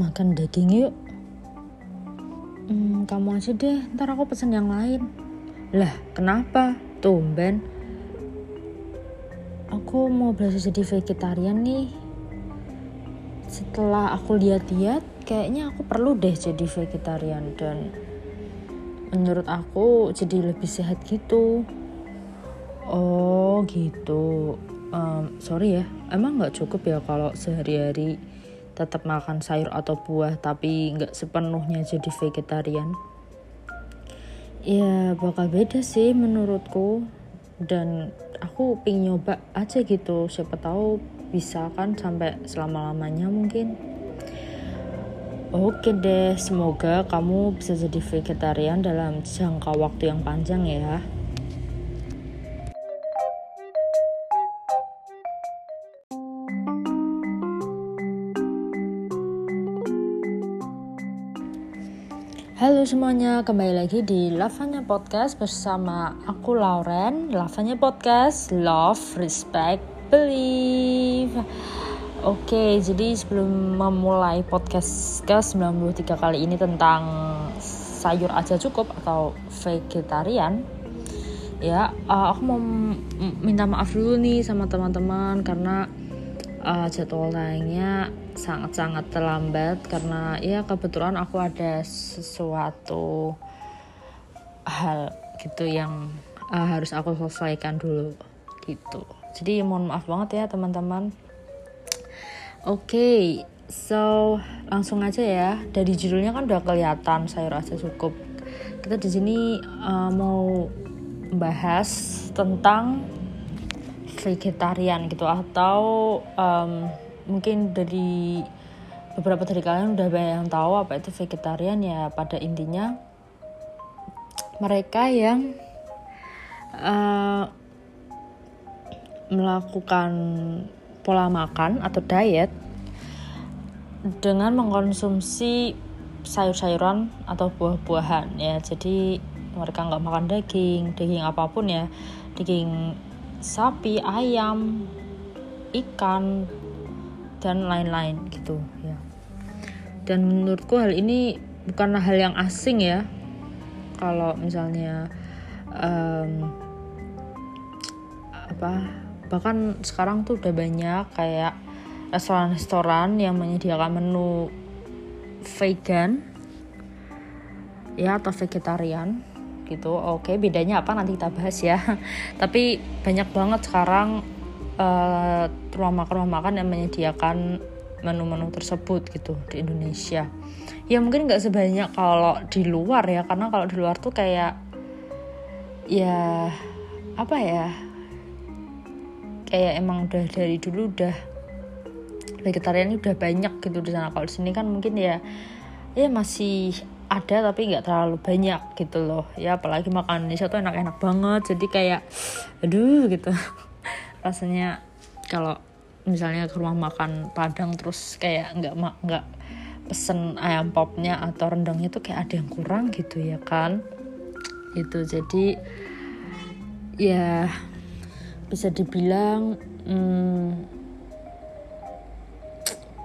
makan daging yuk. Hmm, kamu aja deh ntar aku pesen yang lain. Lah kenapa? Tumben. Aku mau belajar jadi vegetarian nih. Setelah aku lihat-lihat kayaknya aku perlu deh jadi vegetarian dan menurut aku jadi lebih sehat gitu. Oh gitu. Um, sorry ya emang nggak cukup ya kalau sehari-hari tetap makan sayur atau buah tapi nggak sepenuhnya jadi vegetarian? Ya bakal beda sih menurutku. Dan aku pingin nyoba aja gitu. Siapa tahu bisa kan sampai selama-lamanya mungkin. Oke deh, semoga kamu bisa jadi vegetarian dalam jangka waktu yang panjang ya. Halo semuanya, kembali lagi di Lavanya Podcast bersama aku Lauren. Lavanya Podcast, Love, Respect, Believe. Oke, jadi sebelum memulai podcast ke-93 kali ini tentang sayur aja cukup atau vegetarian, ya uh, aku mau minta maaf dulu nih sama teman-teman karena uh, jadwal tayangnya sangat-sangat terlambat karena ya kebetulan aku ada sesuatu hal gitu yang uh, harus aku selesaikan dulu gitu. Jadi mohon maaf banget ya teman-teman. Oke, okay, so langsung aja ya. Dari judulnya kan udah kelihatan sayur aja cukup. Kita di sini uh, mau bahas tentang vegetarian gitu atau um, mungkin dari beberapa dari kalian udah banyak yang tahu apa itu vegetarian ya pada intinya mereka yang uh, melakukan pola makan atau diet dengan mengkonsumsi sayur-sayuran atau buah-buahan ya. Jadi mereka nggak makan daging daging apa pun ya. Daging sapi ayam ikan dan lain-lain gitu ya. Dan menurutku hal ini bukanlah hal yang asing ya. Kalau misalnya um, apa bahkan sekarang tuh udah banyak kayak restoran-restoran yang menyediakan menu vegan ya atau vegetarian gitu. Oke bedanya apa? Nanti kita bahas ya. Tapi banyak banget sekarang uh, rumah makan rumah makan yang menyediakan menu-menu tersebut gitu di Indonesia. Ya mungkin nggak sebanyak kalau di luar ya karena kalau di luar tuh kayak ya apa ya? Kayak emang udah dari dulu udah vegetarian udah banyak gitu di sana. Kalau di sini kan mungkin ya ya masih ada tapi nggak terlalu banyak gitu loh. Ya apalagi makan Indonesia tuh enak-enak banget. Jadi kayak aduh gitu. Rasanya kalau misalnya ke rumah makan Padang terus kayak nggak nggak pesen ayam popnya atau rendangnya tuh kayak ada yang kurang gitu ya kan. Itu jadi ya bisa dibilang hmm,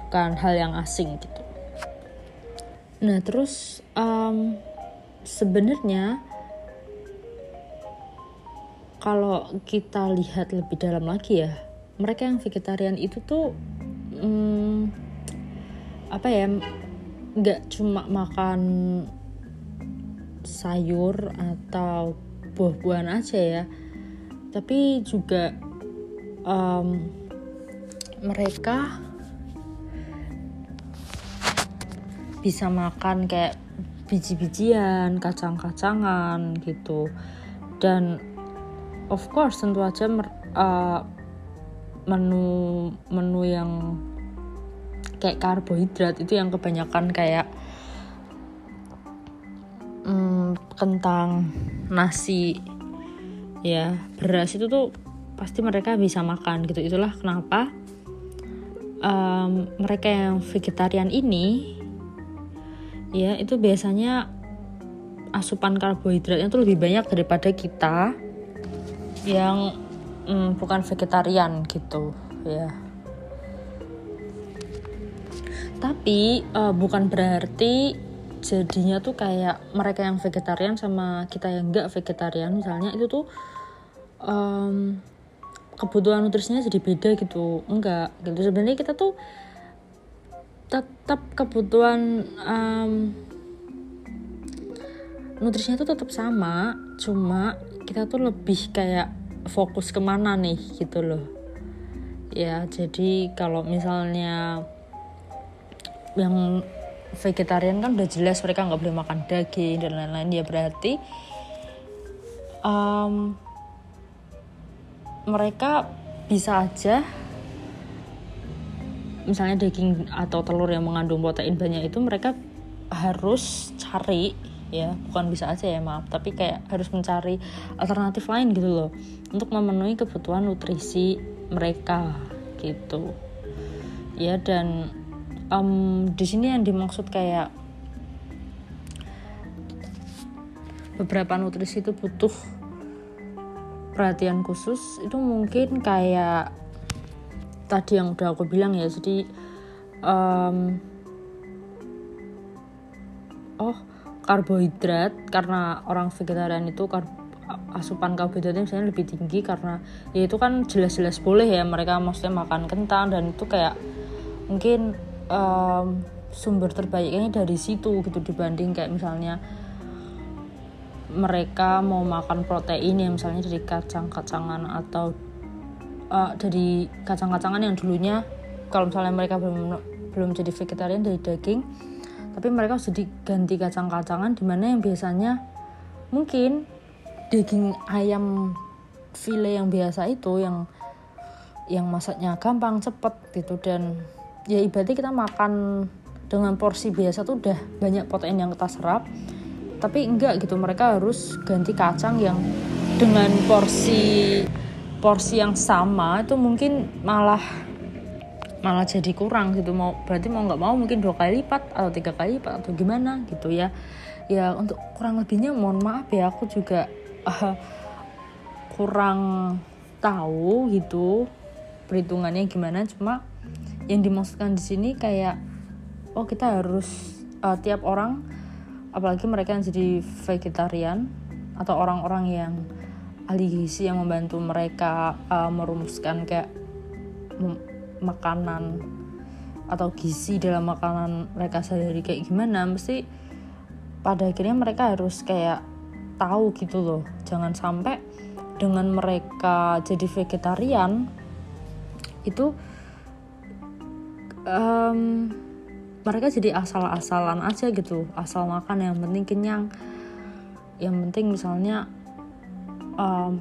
bukan hal yang asing gitu. Nah terus um, sebenarnya kalau kita lihat lebih dalam lagi ya, mereka yang vegetarian itu tuh hmm, apa ya, nggak cuma makan sayur atau buah-buahan aja ya tapi juga um, mereka bisa makan kayak biji-bijian, kacang-kacangan gitu. Dan of course tentu aja uh, menu menu yang kayak karbohidrat itu yang kebanyakan kayak um, kentang, nasi, ya beras itu tuh pasti mereka bisa makan gitu itulah kenapa um, mereka yang vegetarian ini ya itu biasanya asupan karbohidratnya tuh lebih banyak daripada kita yang um, bukan vegetarian gitu ya. Tapi uh, bukan berarti jadinya tuh kayak mereka yang vegetarian sama kita yang enggak vegetarian. Misalnya itu tuh um, kebutuhan nutrisinya jadi beda gitu. Enggak gitu. Sebenarnya kita tuh tetap kebutuhan um, nutrisinya tuh tetap sama cuma kita tuh lebih kayak fokus ke mana nih gitu loh. Ya jadi kalau misalnya yang vegetarian kan udah jelas mereka nggak boleh makan daging dan lain-lain ya berarti um, mereka bisa aja misalnya daging atau telur yang mengandung protein banyak itu mereka harus cari ya bukan bisa aja ya maaf tapi kayak harus mencari alternatif lain gitu loh untuk memenuhi kebutuhan nutrisi mereka gitu. Ya dan um, di sini yang dimaksud kayak beberapa nutrisi itu butuh perhatian khusus itu mungkin kayak tadi yang udah aku bilang ya jadi um, oh karbohidrat karena orang vegetarian itu kar asupan karbohidratnya misalnya lebih tinggi karena ya itu kan jelas-jelas boleh ya mereka maksudnya makan kentang dan itu kayak mungkin um, sumber terbaiknya dari situ gitu dibanding kayak misalnya mereka mau makan protein yang misalnya dari kacang-kacangan atau uh, dari kacang-kacangan yang dulunya kalau misalnya mereka belum belum jadi vegetarian dari daging tapi mereka sudah diganti kacang-kacangan di mana yang biasanya mungkin daging ayam file yang biasa itu yang yang masaknya gampang cepet gitu dan ya ibaratnya kita makan dengan porsi biasa tuh udah banyak protein yang kita serap. Tapi enggak gitu mereka harus ganti kacang yang dengan porsi porsi yang sama itu mungkin malah malah jadi kurang gitu. Mau berarti mau nggak mau mungkin dua kali lipat atau tiga kali lipat atau gimana gitu ya. Ya untuk kurang lebihnya mohon maaf ya aku juga uh, kurang tahu gitu perhitungannya gimana. Cuma yang dimaksudkan di sini kayak oh kita harus uh, tiap orang apalagi mereka yang jadi vegetarian atau orang-orang yang ahli gizi yang membantu mereka uh, merumuskan kayak makanan atau gizi dalam makanan mereka sehari kayak gimana mesti pada akhirnya mereka harus kayak tahu gitu loh. Jangan sampai dengan mereka jadi vegetarian itu um, mereka jadi asal-asalan aja gitu. Asal makan yang penting kenyang. Yang penting misalnya um,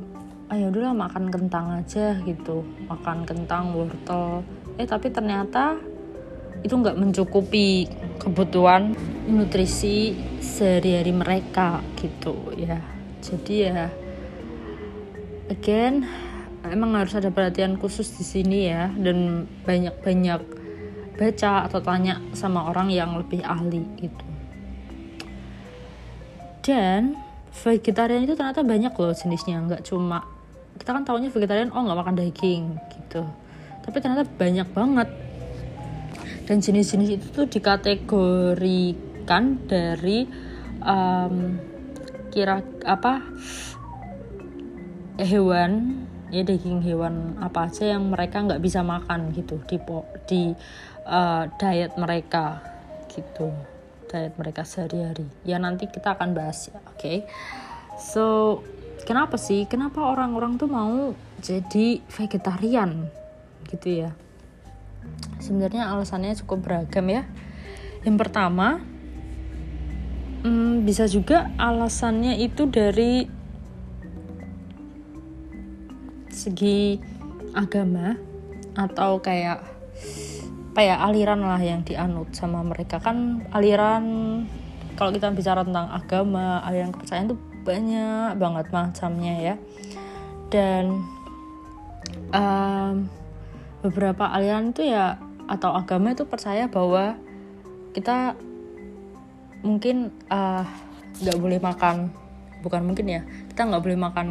ayo udahlah makan kentang aja gitu. Makan kentang wortel. Eh tapi ternyata itu nggak mencukupi kebutuhan nutrisi sehari-hari mereka gitu ya. Jadi ya again emang harus ada perhatian khusus di sini ya dan banyak-banyak baca atau tanya sama orang yang lebih ahli gitu. Dan vegetarian itu ternyata banyak loh jenisnya nggak cuma kita kan tahunya vegetarian oh nggak makan daging gitu. Tapi ternyata banyak banget. Dan jenis-jenis itu tuh dikategorikan dari um, kira apa hewan ya daging hewan apa aja yang mereka nggak bisa makan gitu di di uh, diet mereka gitu diet mereka sehari-hari. Ya nanti kita akan bahas ya oke? Okay? so kenapa sih? Kenapa orang-orang tuh mau jadi vegetarian? Gitu ya. Sebenarnya alasannya cukup beragam ya. Yang pertama hmm, bisa juga alasannya itu dari segi agama atau kayak apa ya aliran lah yang dianut sama mereka. Kan aliran kalau kita bicara tentang agama aliran kepercayaan itu banyak banget macamnya ya. Dan um, beberapa aliran itu ya atau agama itu percaya bahwa kita mungkin uh, nggak uh, boleh makan bukan mungkin ya kita nggak boleh makan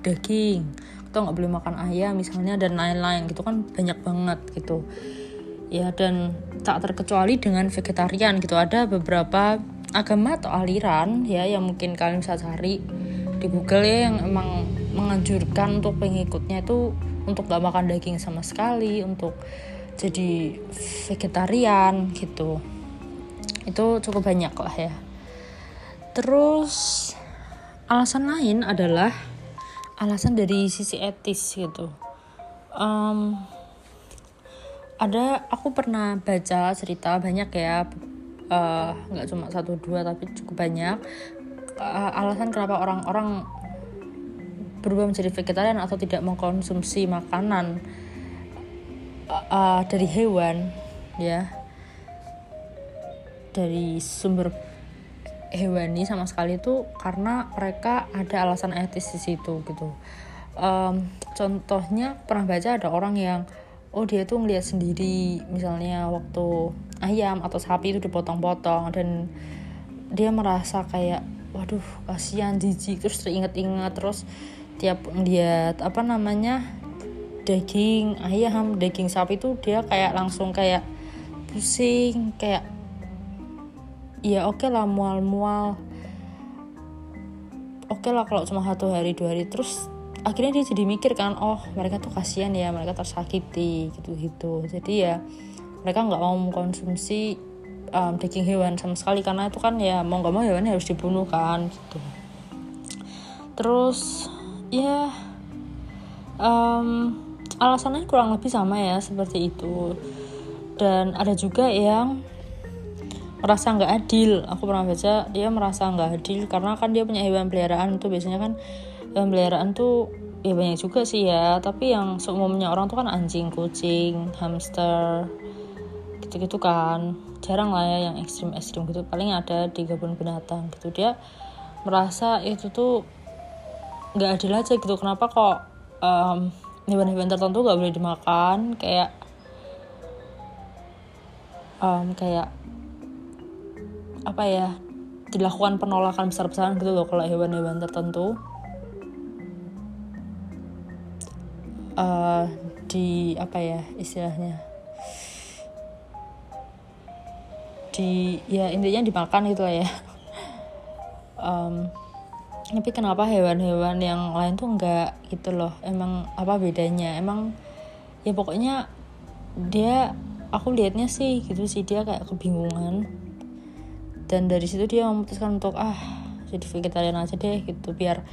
daging kita nggak boleh makan ayam misalnya dan lain-lain gitu kan banyak banget gitu ya dan tak terkecuali dengan vegetarian gitu. Ada beberapa agama atau aliran ya yang mungkin kalian bisa cari di Google ya yang emang menganjurkan untuk pengikutnya itu untuk gak makan daging sama sekali untuk jadi vegetarian gitu. Itu cukup banyak lah ya. Terus alasan lain adalah alasan dari sisi etis gitu. Um, ada aku pernah baca cerita banyak ya eh, nggak uh, cuma satu dua tapi cukup banyak uh, alasan kenapa orang-orang berubah menjadi vegetarian atau tidak mengkonsumsi makanan uh, dari hewan ya. Dari sumber hewani sama sekali itu karena mereka ada alasan etis di situ gitu. Um, contohnya pernah baca ada orang yang oh dia tuh ngeliat sendiri misalnya waktu ayam atau sapi itu dipotong-potong dan dia merasa kayak waduh kasihan jijik terus teringat-ingat terus tiap ngeliat apa namanya daging ayam daging sapi itu dia kayak langsung kayak pusing kayak ya oke okay lah mual-mual oke okay lah kalau cuma satu hari dua hari terus akhirnya dia jadi mikir kan oh mereka tuh kasihan ya mereka tersakiti gitu gitu jadi ya mereka nggak mau mengkonsumsi um, daging hewan sama sekali. Karena itu kan ya mau nggak mau hewannya harus dibunuh kan gitu. Terus ya um, alasannya kurang lebih sama ya seperti itu. Dan ada juga yang merasa nggak adil. Aku pernah baca dia merasa nggak adil karena kan dia punya hewan peliharaan itu biasanya kan hewan peliharaan tuh ya banyak juga sih ya. Tapi yang seumumnya orang tuh kan anjing kucing hamster gitu-gitu kan. Jarang lah ya yang ekstrim-ekstrim gitu. Paling ada di kebun binatang gitu. Dia merasa itu tuh nggak adil aja gitu. Kenapa kok um, hewan-hewan tertentu nggak boleh dimakan? Kayak um, kayak apa ya dilakukan penolakan besar-besaran gitu loh kalau hewan-hewan tertentu uh, di apa ya istilahnya? Di ya intinya dimakan gitu lah ya. Um, tapi kenapa hewan-hewan yang lain tuh enggak gitu loh? Emang apa bedanya? Emang ya pokoknya dia aku liatnya sih gitu sih dia kayak kebingungan. Dan dari situ dia memutuskan untuk ah jadi vegetarian aja deh gitu biar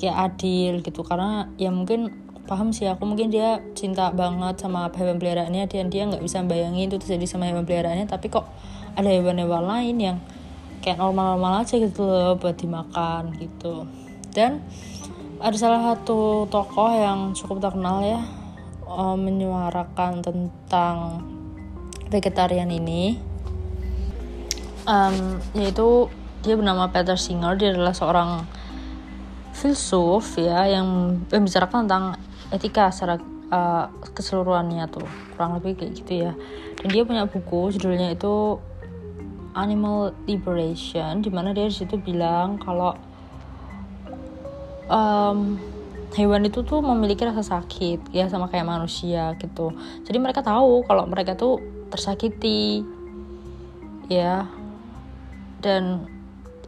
kayak adil gitu. Karena ya mungkin paham sih aku mungkin dia cinta banget sama hewan peliharaannya dan dia nggak bisa bayangin itu terjadi sama hewan peliharaannya tapi kok ada hewan-hewan lain yang kayak normal-normal aja gitu loh buat dimakan gitu. Dan ada salah satu tokoh yang cukup terkenal ya um, menyuarakan tentang vegetarian ini. Um, yaitu dia bernama Peter Singer dia adalah seorang filsuf ya yang membicarakan tentang etika secara uh, keseluruhannya tuh. Kurang lebih kayak gitu ya. Dan dia punya buku judulnya itu Animal Liberation di mana dia di situ bilang kalau um, hewan itu tuh memiliki rasa sakit ya sama kayak manusia gitu. Jadi mereka tahu kalau mereka tuh tersakiti ya. Dan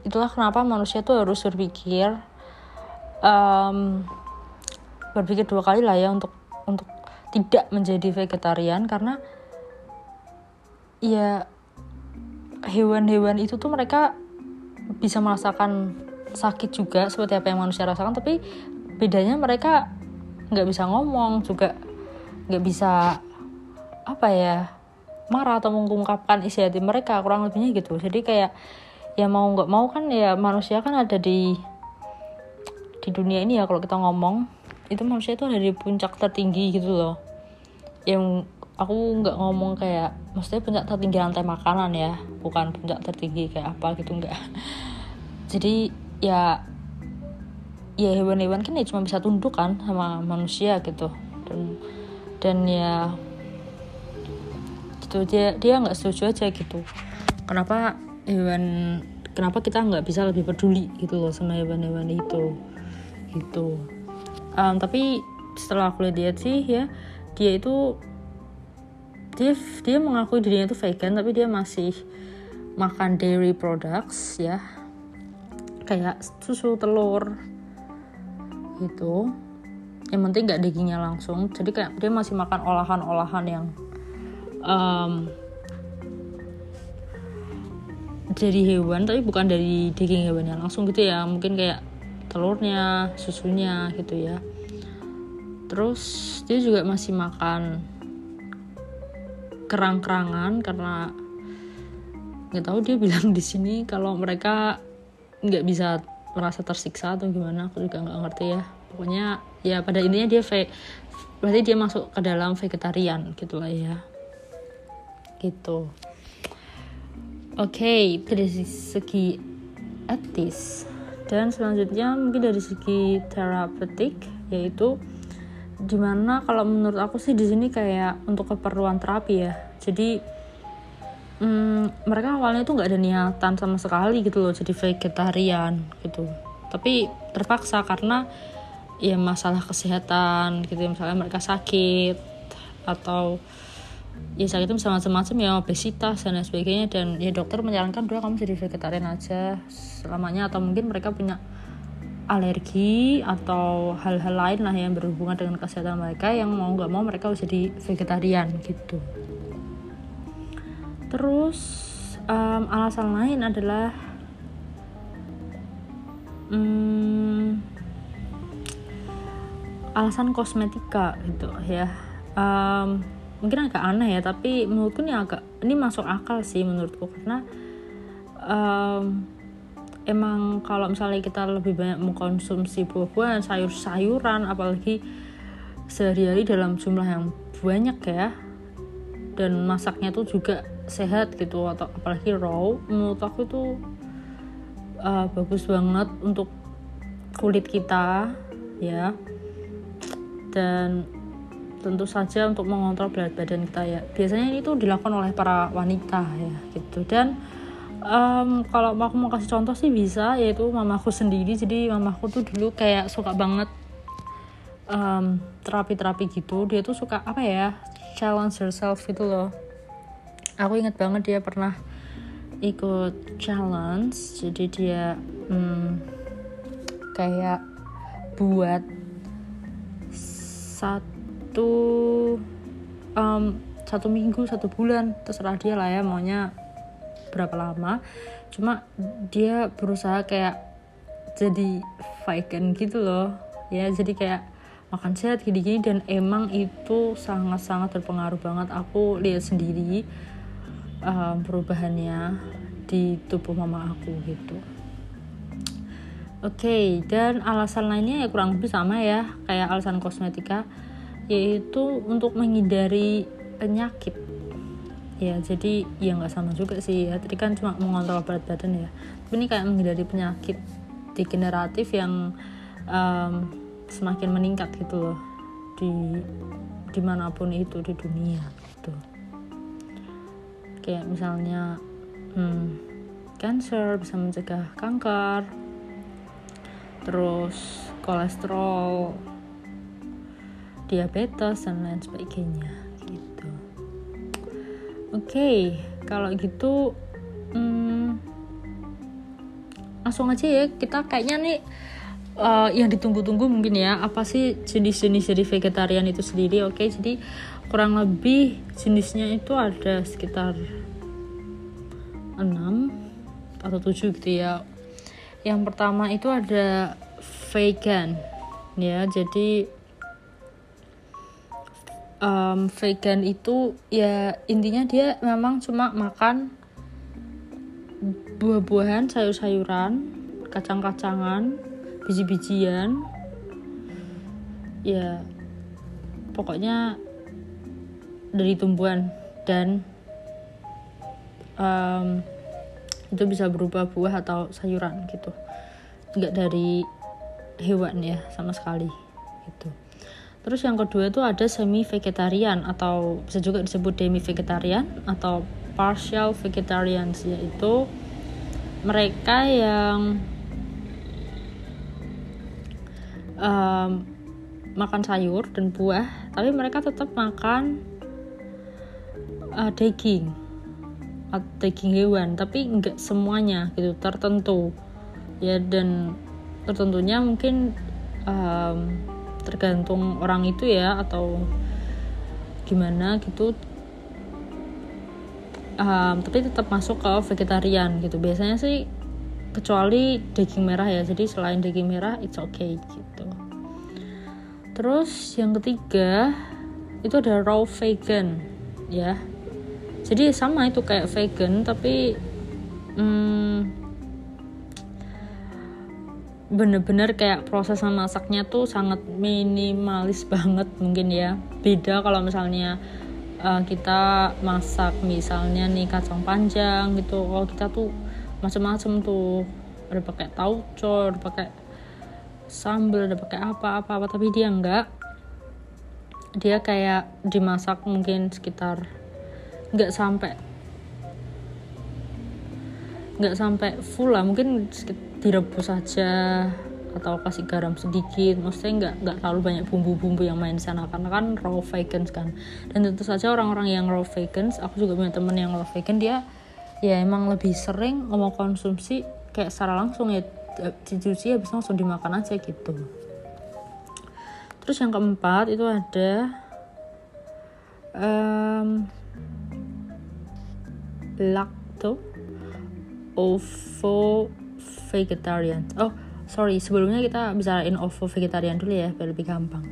itulah kenapa manusia tuh harus berpikir um, berpikir dua kali lah ya untuk untuk tidak menjadi vegetarian karena ya hewan-hewan itu tuh mereka bisa merasakan sakit juga seperti apa yang manusia rasakan tapi bedanya mereka nggak bisa ngomong juga nggak bisa apa ya marah atau mengungkapkan isi hati mereka kurang lebihnya gitu. Jadi kayak ya mau nggak mau kan ya manusia kan ada di di dunia ini ya kalau kita ngomong itu manusia itu ada di puncak tertinggi gitu loh. Yang aku nggak ngomong kayak maksudnya puncak tertinggi lantai makanan ya. Bukan puncak tertinggi kayak apa gitu nggak. Jadi ya ya hewan-hewan kan ya cuma bisa tunduk kan sama manusia gitu. Dan dan ya gitu dia dia nggak setuju aja gitu. Kenapa hewan kenapa kita nggak bisa lebih peduli gitu loh sama hewan-hewan itu? Gitu um, tapi setelah aku lihat sih ya dia itu dia dia mengakui dirinya itu vegan tapi dia masih makan dairy products ya. Kayak susu telur gitu. Yang penting nggak dagingnya langsung. Jadi kayak dia masih makan olahan-olahan yang um, dari hewan tapi bukan dari daging hewannya langsung gitu ya. Mungkin kayak telurnya susunya gitu ya. Terus dia juga masih makan kerang-kerangan karena nggak tahu dia bilang di sini kalau mereka nggak bisa merasa tersiksa atau gimana aku juga nggak ngerti ya. Pokoknya ya pada intinya dia ve berarti dia masuk ke dalam vegetarian gitu lah ya. Gitu. Oke okay, dari segi etis dan selanjutnya mungkin dari segi terapeutik yaitu di mana kalau menurut aku sih di sini kayak untuk keperluan terapi ya. Jadi hmm, mereka awalnya tuh nggak ada niatan sama sekali gitu loh jadi vegetarian gitu. Tapi terpaksa karena ya masalah kesehatan gitu misalnya mereka sakit atau ya sakit itu bisa macam-macam ya obesitas dan sebagainya. Dan ya dokter menyarankan dua kamu jadi vegetarian aja. Selamanya atau mungkin mereka punya alergi atau hal-hal lain lah yang berhubungan dengan kesehatan mereka yang mau nggak mau mereka harus jadi vegetarian gitu. Terus um, alasan lain adalah um, alasan kosmetika gitu ya. Um, mungkin agak aneh ya tapi menurutku ini agak ini masuk akal sih menurutku karena um, emang kalau misalnya kita lebih banyak mengkonsumsi buah-buahan sayur-sayuran apalagi sehari-hari dalam jumlah yang banyak ya dan masaknya tuh juga sehat gitu atau apalagi raw menurut aku itu uh, bagus banget untuk kulit kita ya. Dan tentu saja untuk mengontrol berat badan kita ya. Biasanya ini tuh dilakukan oleh para wanita ya gitu. Dan um, kalau aku mau kasih contoh sih bisa yaitu mamaku sendiri. Jadi mamaku tuh dulu kayak suka banget um, terapi-terapi gitu. Dia tuh suka apa ya challenge yourself gitu loh. Aku inget banget dia pernah ikut challenge. Jadi dia um, kayak buat satu um, satu minggu satu bulan terserah dia lah ya maunya berapa lama. Cuma dia berusaha kayak jadi vegan gitu loh. Ya jadi kayak makan sehat gini-gini dan emang itu sangat-sangat berpengaruh banget. Aku lihat sendiri uh, perubahannya di tubuh mama aku gitu. Oke, okay, dan alasan lainnya ya kurang lebih sama ya, kayak alasan kosmetika, yaitu untuk menghindari penyakit. Ya jadi ya nggak sama juga sih. Ya tadi kan cuma mengontrol berat badan ya. Tapi ini kayak menghindari penyakit degeneratif yang um, semakin meningkat gitu loh. Di di mana pun itu di dunia gitu. Kayak misalnya hmm, cancer bisa mencegah kanker. Terus kolesterol diabetes dan lain sebagainya Oke, okay, kalau gitu hmm, langsung aja ya kita kayaknya nih uh, yang ditunggu-tunggu mungkin ya apa sih jenis-jenis dari vegetarian itu sendiri oke? Okay, jadi kurang lebih jenisnya itu ada sekitar 6 atau 7 gitu ya. Yang pertama itu ada vegan ya. Jadi um, vegan itu ya intinya dia memang cuma makan buah-buahan, sayur-sayuran, kacang-kacangan, biji-bijian. Ya pokoknya dari tumbuhan dan um, itu bisa berubah buah atau sayuran gitu nggak dari hewan ya sama sekali gitu Terus yang kedua itu ada semi vegetarian atau bisa juga disebut demi vegetarian atau partial vegetarians yaitu mereka yang um, makan sayur dan buah tapi mereka tetap makan uh, daging. Daging hewan tapi nggak semuanya gitu tertentu. Ya dan tertentunya mungkin um, tergantung orang itu ya atau gimana gitu. Um, tapi tetap masuk ke vegetarian gitu. Biasanya sih kecuali daging merah ya. Jadi selain daging merah it's okay gitu. Terus yang ketiga itu ada raw vegan ya. Jadi sama itu kayak vegan tapi hmm, bener-bener kayak proses memasaknya tuh sangat minimalis banget mungkin ya. Beda kalau misalnya uh, kita masak misalnya nih kacang panjang gitu. Kalau kita tuh macam-macam tuh. Ada pakai tauco ada pakai sambal ada pakai apa apa apa tapi dia enggak. Dia kayak dimasak mungkin sekitar nggak sampai nggak sampai full lah mungkin direbus saja atau kasih garam sedikit. Maksudnya nggak nggak terlalu banyak bumbu-bumbu yang main di sana karena kan raw vegans kan. Dan tentu saja orang-orang yang raw vegans aku juga punya temen yang raw vegan dia ya emang lebih sering ngomong konsumsi kayak secara langsung ya dicuci habis langsung dimakan aja gitu. Terus yang keempat itu ada um, lacto ovo vegetarian. Oh sorry sebelumnya kita bicarain ovo vegetarian dulu ya biar lebih gampang.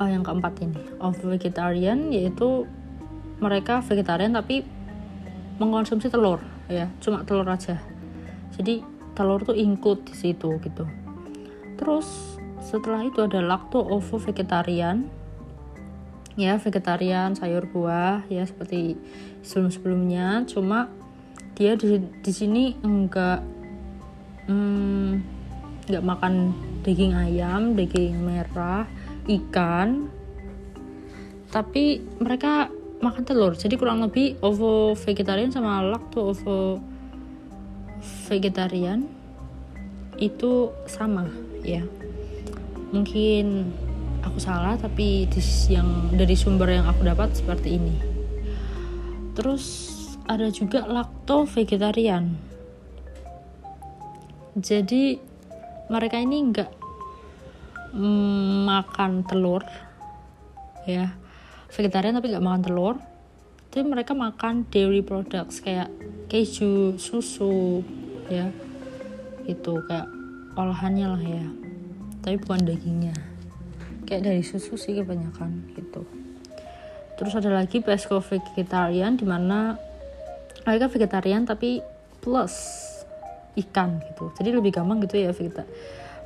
Oh yang keempat ini. Ovo vegetarian yaitu mereka vegetarian tapi mengkonsumsi telur ya. Cuma telur aja. Jadi telur tuh include di situ gitu. Terus setelah itu ada lacto ovo vegetarian. Ya vegetarian sayur buah ya seperti sebelum-sebelumnya. Cuma dia di, di sini enggak hmm, enggak makan daging ayam daging merah ikan. Tapi mereka makan telur jadi kurang lebih ovo vegetarian sama lacto ovo vegetarian itu sama ya. Mungkin aku salah tapi yang dari sumber yang aku dapat seperti ini. Terus ada juga lakto vegetarian jadi mereka ini enggak mm, makan telur ya. Vegetarian tapi nggak makan telur. Tapi mereka makan dairy products kayak keju susu ya. Itu kayak olahannya lah ya. Tapi bukan dagingnya. Kayak dari susu sih kebanyakan gitu. Terus ada lagi pesco vegetarian di mana mereka vegetarian tapi plus ikan gitu. Jadi lebih gampang gitu ya vegeta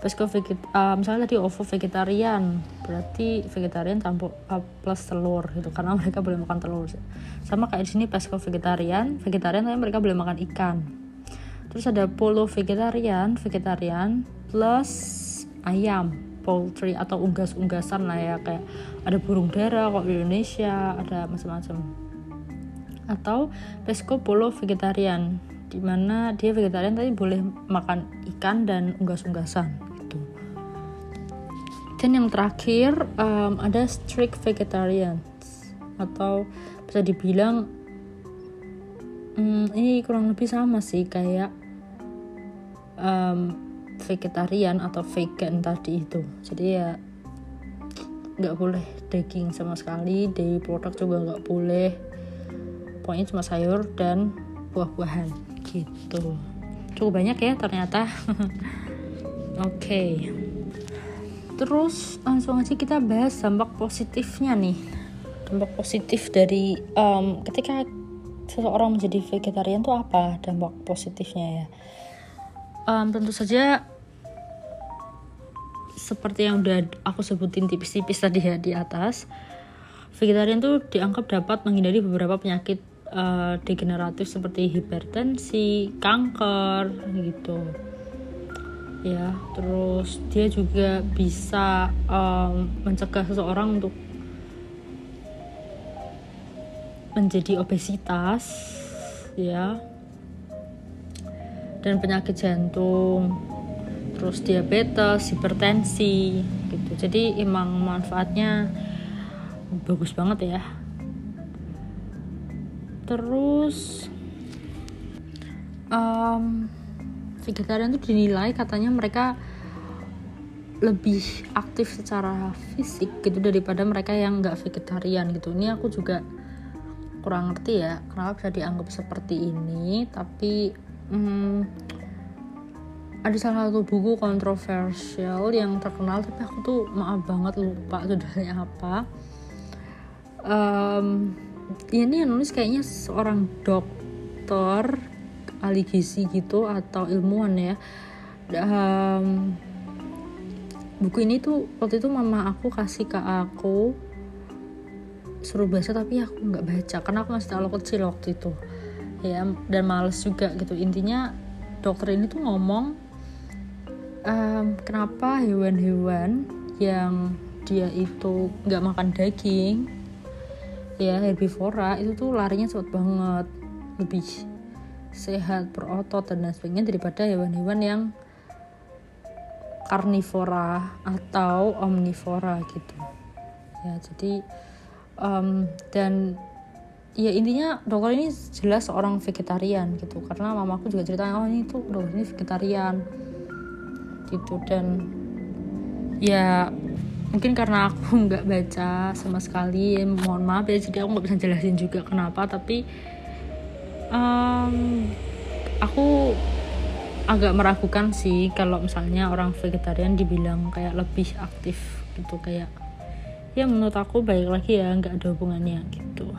pesco veget uh, misalnya tadi ovo vegetarian berarti vegetarian campur uh, plus telur gitu karena mereka boleh makan telur sama kayak di sini pesco vegetarian vegetarian tapi mereka boleh makan ikan. Terus ada polo vegetarian vegetarian plus ayam poultry atau unggas-unggasan lah ya kayak ada burung dara kok di Indonesia ada macam-macam atau pesco polo vegetarian di mana dia vegetarian tapi boleh makan ikan dan unggas-unggasan gitu. Dan yang terakhir um, ada strict vegetarian atau bisa dibilang um, ini kurang lebih sama sih kayak um, vegetarian atau vegan tadi itu. Jadi ya nggak boleh daging sama sekali dairy produk juga nggak boleh pokoknya cuma sayur dan buah-buahan. Gitu. Cukup banyak ya ternyata. Oke. Okay. terus langsung aja kita bahas dampak positifnya nih. Dampak positif dari um, ketika seseorang menjadi vegetarian tuh apa dampak positifnya ya? Um, tentu saja seperti yang udah aku sebutin tipis-tipis tadi ya di atas vegetarian tuh dianggap dapat menghindari beberapa penyakit uh, degeneratif seperti hipertensi, kanker gitu. Ya terus dia juga bisa um, mencegah seseorang untuk menjadi obesitas ya. Dan penyakit jantung terus diabetes hipertensi gitu. Jadi emang manfaatnya bagus banget ya terus um, vegetarian itu dinilai katanya mereka lebih aktif secara fisik gitu daripada mereka yang nggak vegetarian gitu. Ini aku juga kurang ngerti ya kenapa bisa dianggap seperti ini tapi hmm, ada salah satu buku kontroversial yang terkenal tapi aku tuh maaf banget lupa judulnya apa. Um, ini yang nulis kayaknya seorang dokter ahli gizi gitu atau ilmuwan ya. Um, buku ini tuh waktu itu mama aku kasih ke aku suruh baca tapi aku nggak baca karena aku masih terlalu kecil waktu itu. Ya dan males juga gitu. Intinya dokter ini tuh ngomong um, kenapa hewan-hewan yang dia itu nggak makan daging ya herbivora itu tuh larinya cepat banget. Lebih sehat berotot dan sebagainya daripada hewan-hewan yang karnivora atau omnivora gitu. Ya jadi um, dan ya intinya dokter ini jelas seorang vegetarian gitu. Karena mamaku juga cerita oh ini tuh dokter ini vegetarian. Gitu dan ya mungkin karena aku nggak baca sama sekali ya, mohon maaf ya jadi aku nggak bisa jelasin juga kenapa tapi um, aku agak meragukan sih kalau misalnya orang vegetarian dibilang kayak lebih aktif gitu kayak ya menurut aku baik lagi ya nggak ada hubungannya gitu.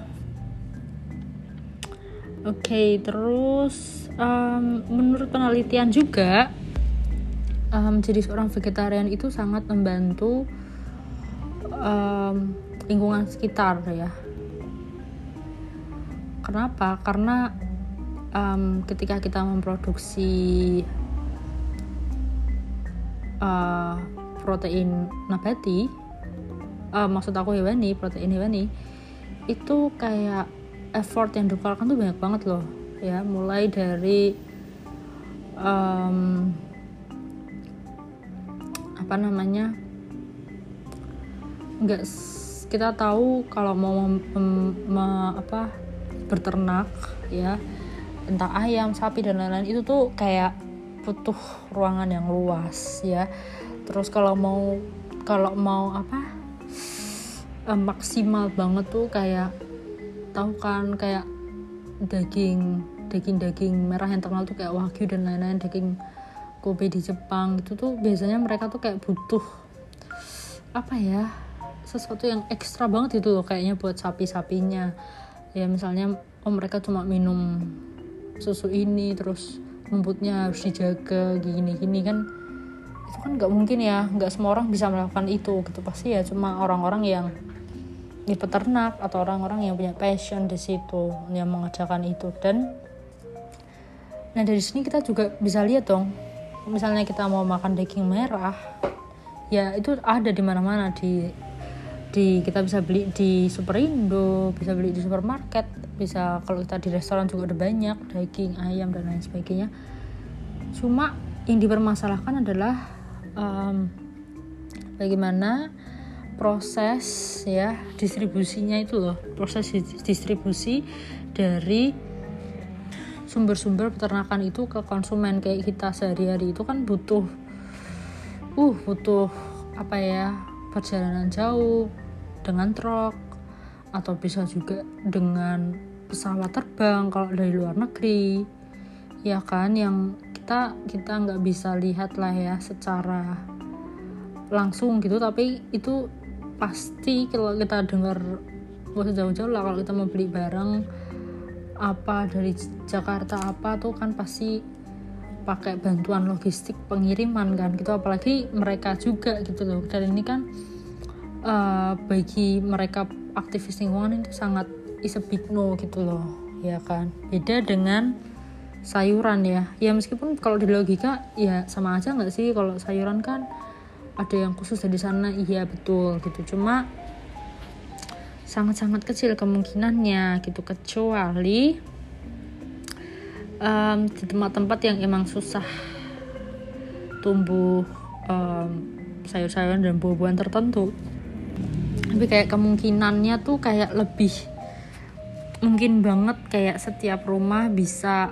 Oke okay, terus um, menurut penelitian juga um, seorang vegetarian itu sangat membantu um, lingkungan sekitar ya. Kenapa? Karena um, ketika kita memproduksi uh, protein nabati uh, maksud aku hewani protein hewani itu kayak effort yang dikeluarkan tuh banyak banget loh ya. Mulai dari um, apa namanya nggak kita tahu kalau mau mem, mem, apa berternak ya entah ayam sapi dan lain-lain itu tuh kayak butuh ruangan yang luas ya. Terus kalau mau kalau mau apa eh, maksimal banget tuh kayak tahu kan kayak daging daging daging merah yang terkenal tuh kayak wagyu dan lain-lain daging Kobe di Jepang itu tuh biasanya mereka tuh kayak butuh apa ya sesuatu yang ekstra banget itu loh kayaknya buat sapi-sapinya. Ya misalnya oh mereka cuma minum susu ini terus rumputnya harus dijaga gini gini kan. Itu kan nggak mungkin ya nggak semua orang bisa melakukan itu gitu. Pasti ya cuma orang-orang yang di peternak atau orang-orang yang punya passion di situ yang mengerjakan itu. Dan nah dari sini kita juga bisa lihat dong misalnya kita mau makan daging merah ya itu ada di mana-mana di di kita bisa beli di Superindo bisa beli di supermarket bisa kalau kita di restoran juga ada banyak daging ayam dan lain sebagainya. Cuma yang dipermasalahkan adalah um, bagaimana proses ya distribusinya itu loh proses distribusi dari sumber-sumber peternakan itu ke konsumen. Kayak kita sehari-hari itu kan butuh uh butuh apa ya perjalanan jauh dengan truk atau bisa juga dengan pesawat terbang kalau dari luar negeri. Ya kan yang kita kita nggak bisa lihat lah ya secara langsung gitu tapi itu pasti kalau kita dengar gak jauh-jauh lah kalau kita mau beli barang apa dari Jakarta apa tuh kan pasti pakai bantuan logistik pengiriman kan gitu. Apalagi mereka juga gitu loh. Dan ini kan uh, bagi mereka aktivis lingkungan itu sangat is gitu loh ya kan? Beda dengan sayuran ya. Ya meskipun kalau di logika ya sama aja nggak sih? Kalau sayuran kan ada yang khusus dari sana iya betul gitu. Cuma sangat-sangat kecil kemungkinannya gitu. Kecuali um, di tempat-tempat yang emang susah tumbuh um, sayur-sayuran dan buah-buahan tertentu tapi kayak kemungkinannya tuh kayak lebih mungkin banget kayak setiap rumah bisa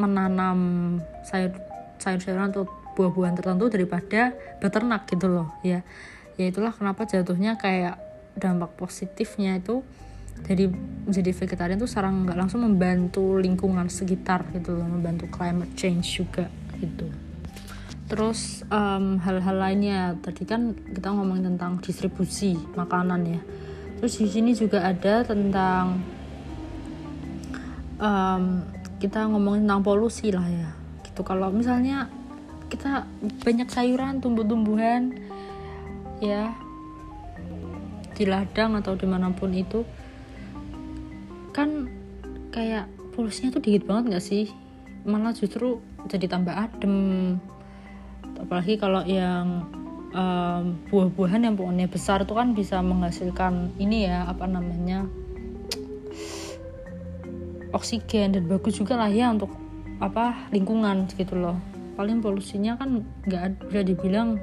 menanam sayur sayur-sayuran atau buah-buahan tertentu daripada beternak gitu loh ya. Ya itulah kenapa jatuhnya kayak dampak positifnya itu jadi menjadi vegetarian tuh sekarang nggak langsung membantu lingkungan sekitar gitu loh membantu climate change juga gitu terus hal hal-hal lainnya. Tadi kan kita ngomongin tentang distribusi makanan ya. Terus di sini juga ada tentang um, kita ngomongin tentang polusi lah ya. Gitu. Kalau misalnya kita banyak sayuran tumbuh-tumbuhan ya di ladang atau di mana pun itu kan kayak polusinya tuh dikit banget gak sih? Malah justru jadi tambah adem apalagi kalau yang um, buah-buahan yang pohonnya besar itu kan bisa menghasilkan ini ya apa namanya oksigen dan bagus juga lah ya untuk apa lingkungan gitu loh. Paling polusinya kan nggak bisa dibilang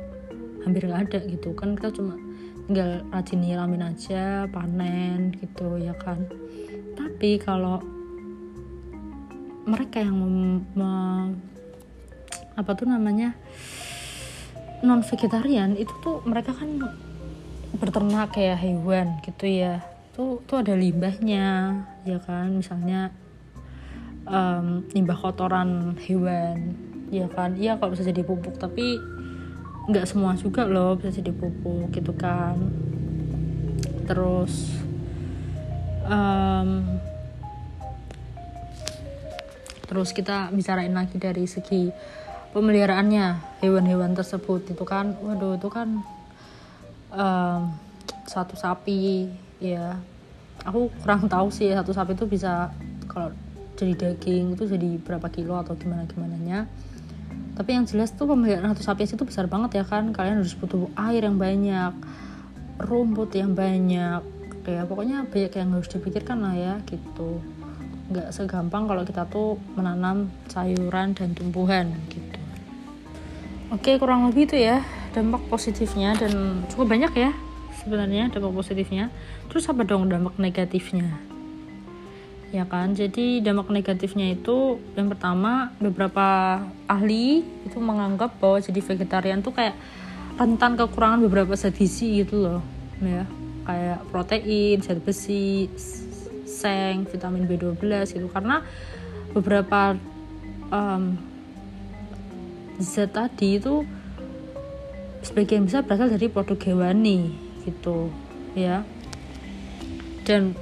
hampir nggak ada gitu kan. Kita cuma tinggal rajin nyiramin aja panen gitu ya kan. Tapi kalau mereka yang mem, me, apa tuh namanya non vegetarian itu tuh mereka kan berternak kayak hewan gitu ya. Tuh tuh ada limbahnya ya kan? Misalnya um, limbah kotoran hewan ya kan? Iya kalau bisa jadi pupuk tapi nggak semua juga loh bisa jadi pupuk gitu kan? Terus um, terus kita bicarain lagi dari segi pemeliharaannya hewan-hewan tersebut. Itu kan waduh itu kan um, satu sapi ya. Aku kurang tahu sih satu sapi itu bisa kalau jadi daging itu jadi berapa kilo atau gimana gimana nya tapi yang jelas tuh pemeliharaan satu sapi itu besar banget ya kan. Kalian harus butuh air yang banyak rumput yang banyak. Kayak pokoknya banyak yang harus dipikirkan lah ya gitu. Nggak segampang kalau kita tuh menanam sayuran dan tumbuhan gitu oke kurang lebih itu ya dampak positifnya dan cukup banyak ya sebenarnya dampak positifnya. Terus apa dong dampak negatifnya? Ya kan jadi dampak negatifnya itu yang pertama beberapa ahli itu menganggap bahwa jadi vegetarian tuh kayak rentan kekurangan beberapa zat gizi gitu loh ya. Kayak protein zat besi seng vitamin B12 gitu. Karena beberapa um, zat tadi itu sebagian besar berasal dari produk hewani gitu ya. Dan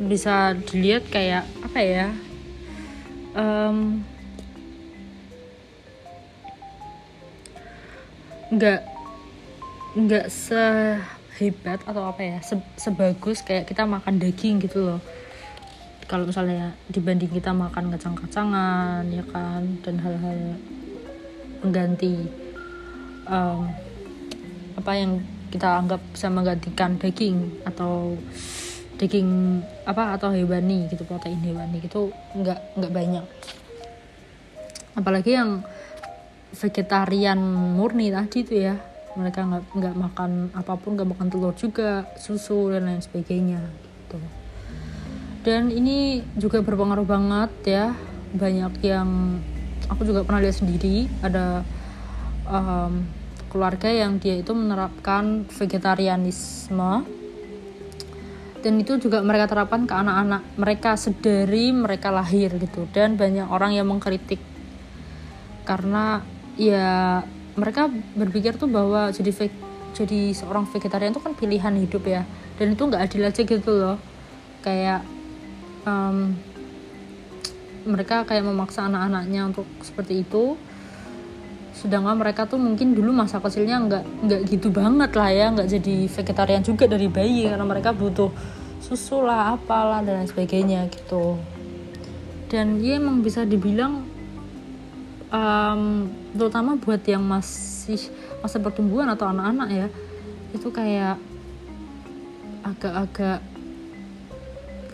bisa dilihat kayak apa ya um, nggak nggak sehebat atau apa ya se sebagus kayak kita makan daging gitu loh. Kalau misalnya dibanding kita makan kacang-kacangan ya kan dan hal-hal mengganti um, apa yang kita anggap bisa menggantikan daging atau daging apa atau hewani gitu protein hewani gitu nggak nggak banyak. Apalagi yang vegetarian murni tadi itu ya mereka nggak nggak makan apa pun nggak makan telur juga susu dan lain sebagainya gitu. Dan ini juga berpengaruh banget ya banyak yang aku juga pernah lihat sendiri ada um, keluarga yang dia itu menerapkan vegetarianisme. Dan itu juga mereka terapkan ke anak-anak mereka sedari mereka lahir gitu. Dan banyak orang yang mengkritik. Karena ya mereka berpikir tuh bahwa jadi jadi seorang vegetarian itu kan pilihan hidup ya. Dan itu nggak adil aja gitu loh. Kayak um, mereka kayak memaksa anak-anaknya untuk seperti itu. Sedangkan mereka tuh mungkin dulu masa kecilnya nggak nggak gitu banget lah ya nggak jadi vegetarian juga dari bayi karena mereka butuh susu lah apalah dan lain sebagainya gitu. Dan dia emang bisa dibilang um, terutama buat yang masih masa pertumbuhan atau anak-anak ya itu kayak agak-agak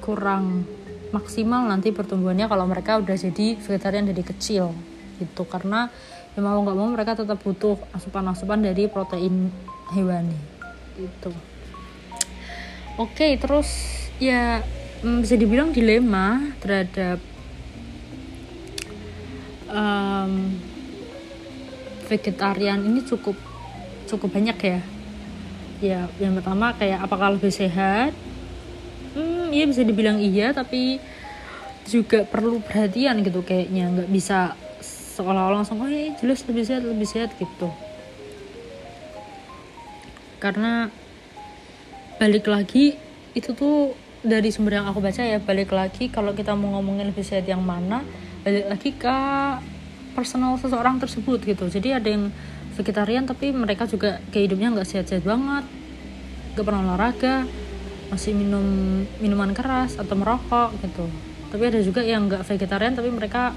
kurang maksimal nanti pertumbuhannya kalau mereka udah jadi vegetarian dari kecil gitu. Karena ya mau nggak mau mereka tetap butuh asupan-asupan dari protein hewani itu oke terus ya mm, bisa dibilang dilema terhadap um, vegetarian ini cukup cukup banyak ya. Ya yang pertama kayak apakah lebih sehat iya bisa dibilang iya tapi juga perlu perhatian gitu kayaknya. Nggak bisa seolah-olah langsung oh iya jelas lebih sehat lebih sehat gitu. Karena balik lagi itu tuh dari sumber yang aku baca ya balik lagi kalau kita mau ngomongin lebih sehat yang mana balik lagi ke personal seseorang tersebut gitu. Jadi ada yang vegetarian tapi mereka juga kehidupnya nggak sehat-sehat banget nggak pernah olahraga masih minum minuman keras atau merokok gitu. Tapi ada juga yang nggak vegetarian tapi mereka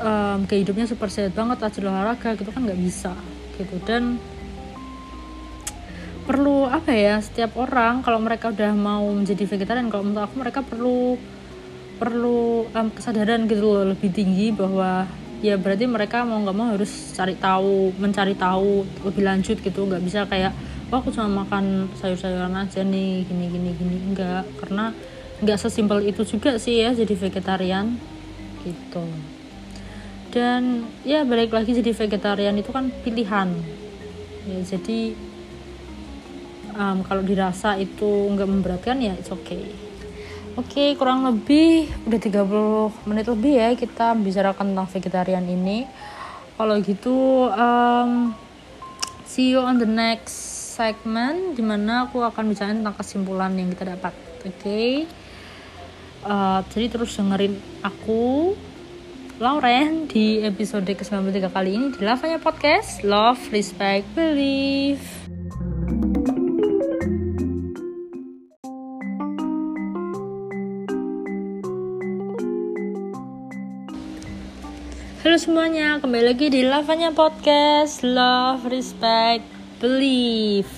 um, kehidupnya super sehat banget rajin olahraga gitu kan nggak bisa gitu. Dan perlu apa ya setiap orang kalau mereka udah mau menjadi vegetarian kalau menurut aku mereka perlu perlu um, kesadaran gitu loh lebih tinggi bahwa ya berarti mereka mau nggak mau harus cari tahu mencari tahu lebih lanjut gitu. Nggak bisa kayak wah aku cuma makan sayur-sayuran aja nih gini gini gini. Enggak karena nggak sesimpel itu juga sih ya jadi vegetarian gitu. Dan ya balik lagi jadi vegetarian itu kan pilihan. Ya jadi um, kalau dirasa itu nggak memberatkan ya it's okay. Oke, kurang lebih udah 30 menit lebih ya kita bicarakan tentang vegetarian ini. Kalau gitu, um, see you on the next segment di mana aku akan bicara tentang kesimpulan yang kita dapat. Oke, okay? uh, jadi terus dengerin aku Lauren di episode ke-93 kali ini di Lavanya Podcast Love, Respect, Believe. Halo semuanya, kembali lagi di Lavanya Podcast Love, Respect, Believe.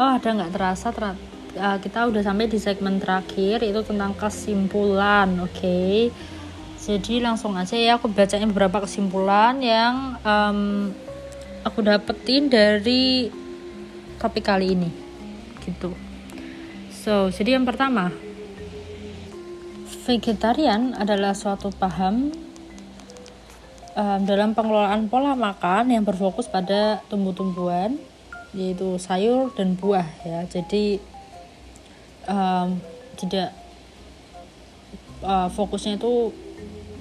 Oh, ada nggak terasa ter uh, kita udah sampai di segmen terakhir itu tentang kesimpulan, oke? Okay? Jadi langsung aja ya aku bacain beberapa kesimpulan yang um, aku dapetin dari topik kali ini gitu. So, jadi yang pertama Vegetarian adalah suatu paham um, dalam pengelolaan pola makan yang berfokus pada tumbuh-tumbuhan yaitu sayur dan buah ya. Jadi um, tidak uh, fokusnya itu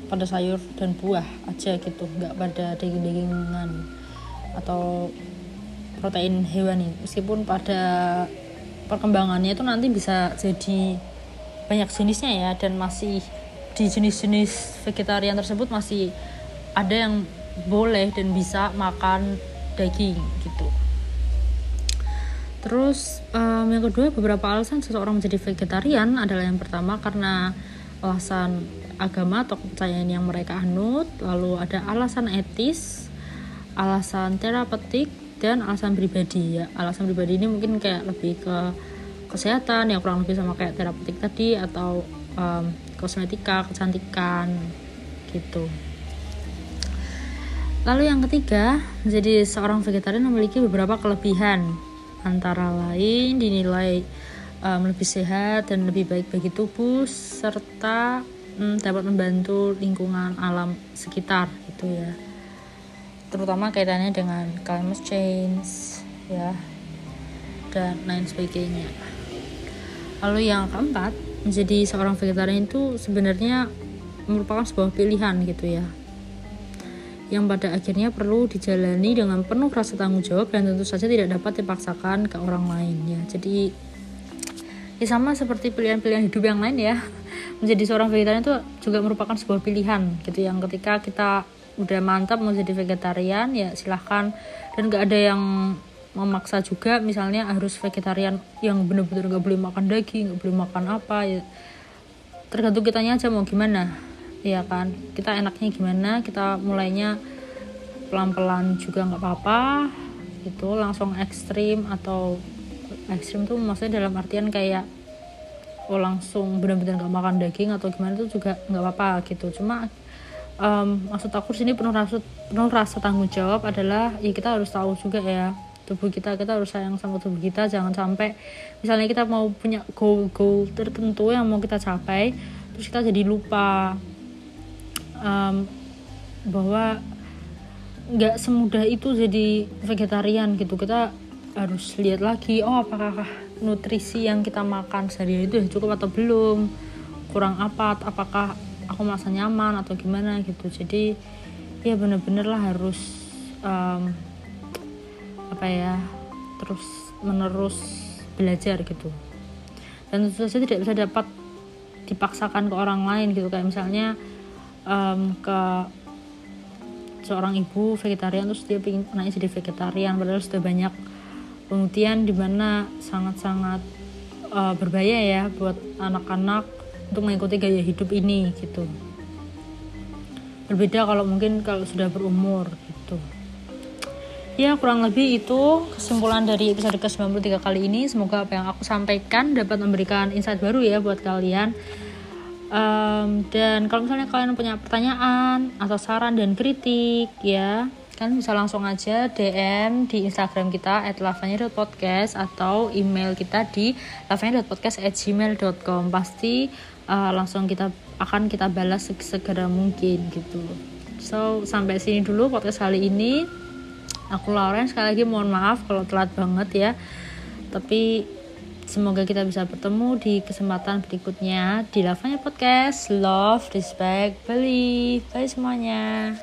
pada sayur dan buah aja gitu. Nggak pada daging-dagingan atau protein hewani meskipun pada perkembangannya itu nanti bisa jadi banyak jenisnya ya. Dan masih di jenis-jenis vegetarian tersebut masih ada yang boleh dan bisa makan daging gitu terus um, yang kedua beberapa alasan seseorang menjadi vegetarian adalah yang pertama karena alasan agama atau kepercayaan yang mereka anut. Lalu ada alasan etis alasan terapeutik dan alasan pribadi. Ya alasan pribadi ini mungkin kayak lebih ke kesehatan yang kurang lebih sama kayak terapeutik tadi atau um, kosmetika kecantikan gitu. Lalu yang ketiga, menjadi seorang vegetarian memiliki beberapa kelebihan, antara lain dinilai um, lebih sehat dan lebih baik bagi tubuh, serta um, dapat membantu lingkungan alam sekitar, gitu ya. Terutama kaitannya dengan climate change, ya, dan lain sebagainya. Lalu yang keempat, menjadi seorang vegetarian itu sebenarnya merupakan sebuah pilihan gitu ya yang pada akhirnya perlu dijalani dengan penuh rasa tanggung jawab dan tentu saja tidak dapat dipaksakan ke orang lain ya. Jadi ya sama seperti pilihan-pilihan hidup yang lain ya. Menjadi seorang vegetarian itu juga merupakan sebuah pilihan gitu yang ketika kita udah mantap mau jadi vegetarian ya silahkan dan gak ada yang memaksa juga misalnya harus vegetarian yang benar-benar gak boleh makan daging gak boleh makan apa ya tergantung kitanya aja mau gimana ya kan. Kita enaknya gimana kita mulainya pelan-pelan juga nggak apa-apa. Itu langsung ekstrim atau ekstrim tuh maksudnya dalam artian kayak oh langsung benar-benar nggak makan daging atau gimana itu juga nggak apa-apa gitu. Cuma um, maksud aku sini penuh rasa penuh rasa tanggung jawab adalah ya kita harus tahu juga ya tubuh kita kita harus sayang sama tubuh kita. Jangan sampai misalnya kita mau punya goal goal tertentu yang mau kita capai terus kita jadi lupa um, bahwa nggak semudah itu jadi vegetarian gitu. Kita harus lihat lagi oh apakah nutrisi yang kita makan sehari itu cukup atau belum? Kurang apa? Apakah aku merasa nyaman atau gimana gitu? Jadi ya bener-bener lah harus um, apa ya terus menerus belajar gitu. Dan tentu saja tidak bisa dapat dipaksakan ke orang lain gitu. Kayak misalnya um, ke seorang ibu vegetarian terus dia pengen naik jadi vegetarian padahal sudah banyak penelitian di mana sangat-sangat uh, berbahaya ya buat anak-anak untuk mengikuti gaya hidup ini gitu. Berbeda kalau mungkin kalau sudah berumur gitu. Ya kurang lebih itu kesimpulan dari episode ke-93 kali ini. Semoga apa yang aku sampaikan dapat memberikan insight baru ya buat kalian um, dan kalau misalnya kalian punya pertanyaan atau saran dan kritik ya kan bisa langsung aja DM di Instagram kita at lavanya.podcast atau email kita di lavanya.podcast@gmail.com pasti uh, langsung kita akan kita balas segera mungkin gitu. So sampai sini dulu podcast kali ini. Aku Lauren sekali lagi mohon maaf kalau telat banget ya. Tapi Semoga kita bisa bertemu di kesempatan berikutnya di Lavanya Podcast. Love, respect, believe. Bye semuanya.